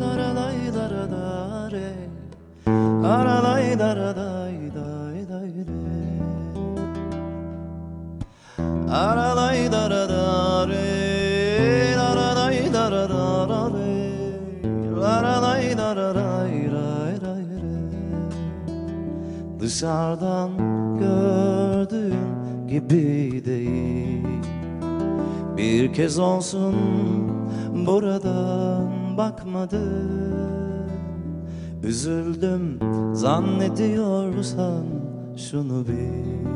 lara lay lara da ara lay lara day day day. Ara lay lara da re lara lay lara da ra re lara lay lara ray ray gibi değil. Bir kez olsun buradan bakmadın Üzüldüm zannediyorsan şunu bil.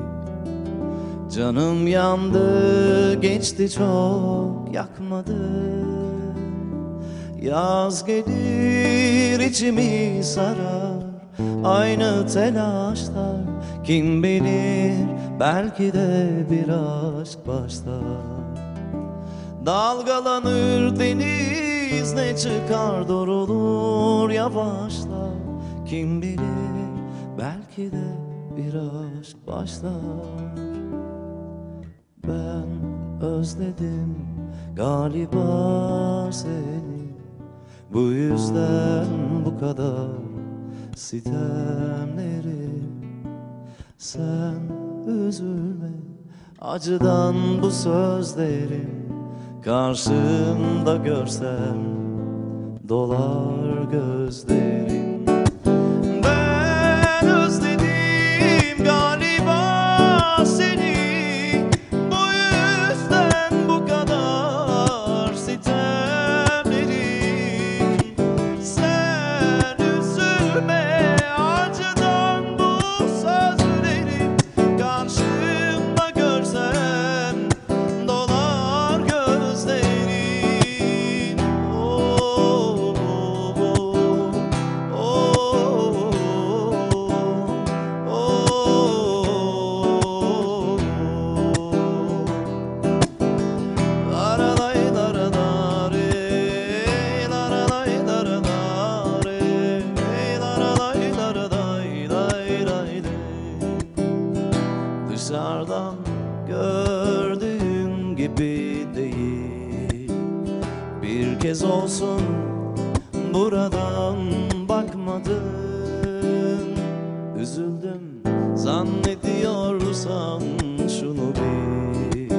Canım yandı geçti çok yakmadı. Yaz gelir içimi sarar. Aynı telaşlar Kim bilir belki de bir aşk başlar. Dalgalanır deniz ne çıkar doğrulur yavaşlar Kim bilir belki de bir aşk başlar. Ben özledim galiba seni. Bu yüzden bu kadar sitemlerim Sen üzülme acıdan bu sözlerim Karşımda görsem dolar gözlerim Dışarıdan gördüğüm gibi değil. Bir kez olsun buradan bakmadın. Üzüldüm zannediyorsan şunu bil.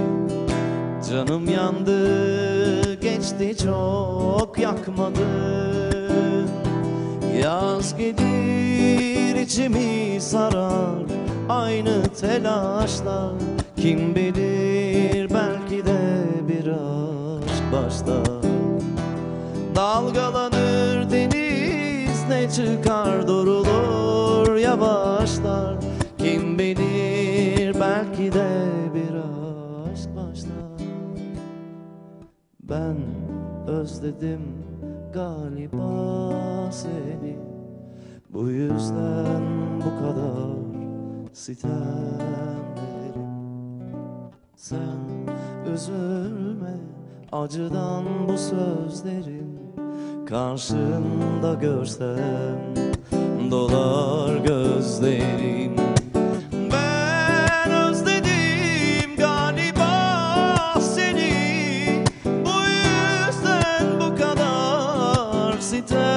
Canım yandı geçti çok yakmadın Yaz gelir içimi sarar Aynı telaşlar. Kim bilir belki de bir aşk başlar. Dalgalanır deniz ne çıkar durulur yavaşlar. Kim bilir belki de bir aşk başlar. Ben özledim galiba seni. Bu yüzden bu kadar sitemlerim Sen üzülme acıdan bu sözlerim Karşımda görsem dolar gözlerim. Ben özledim galiba seni. Bu yüzden bu kadar sitemlerim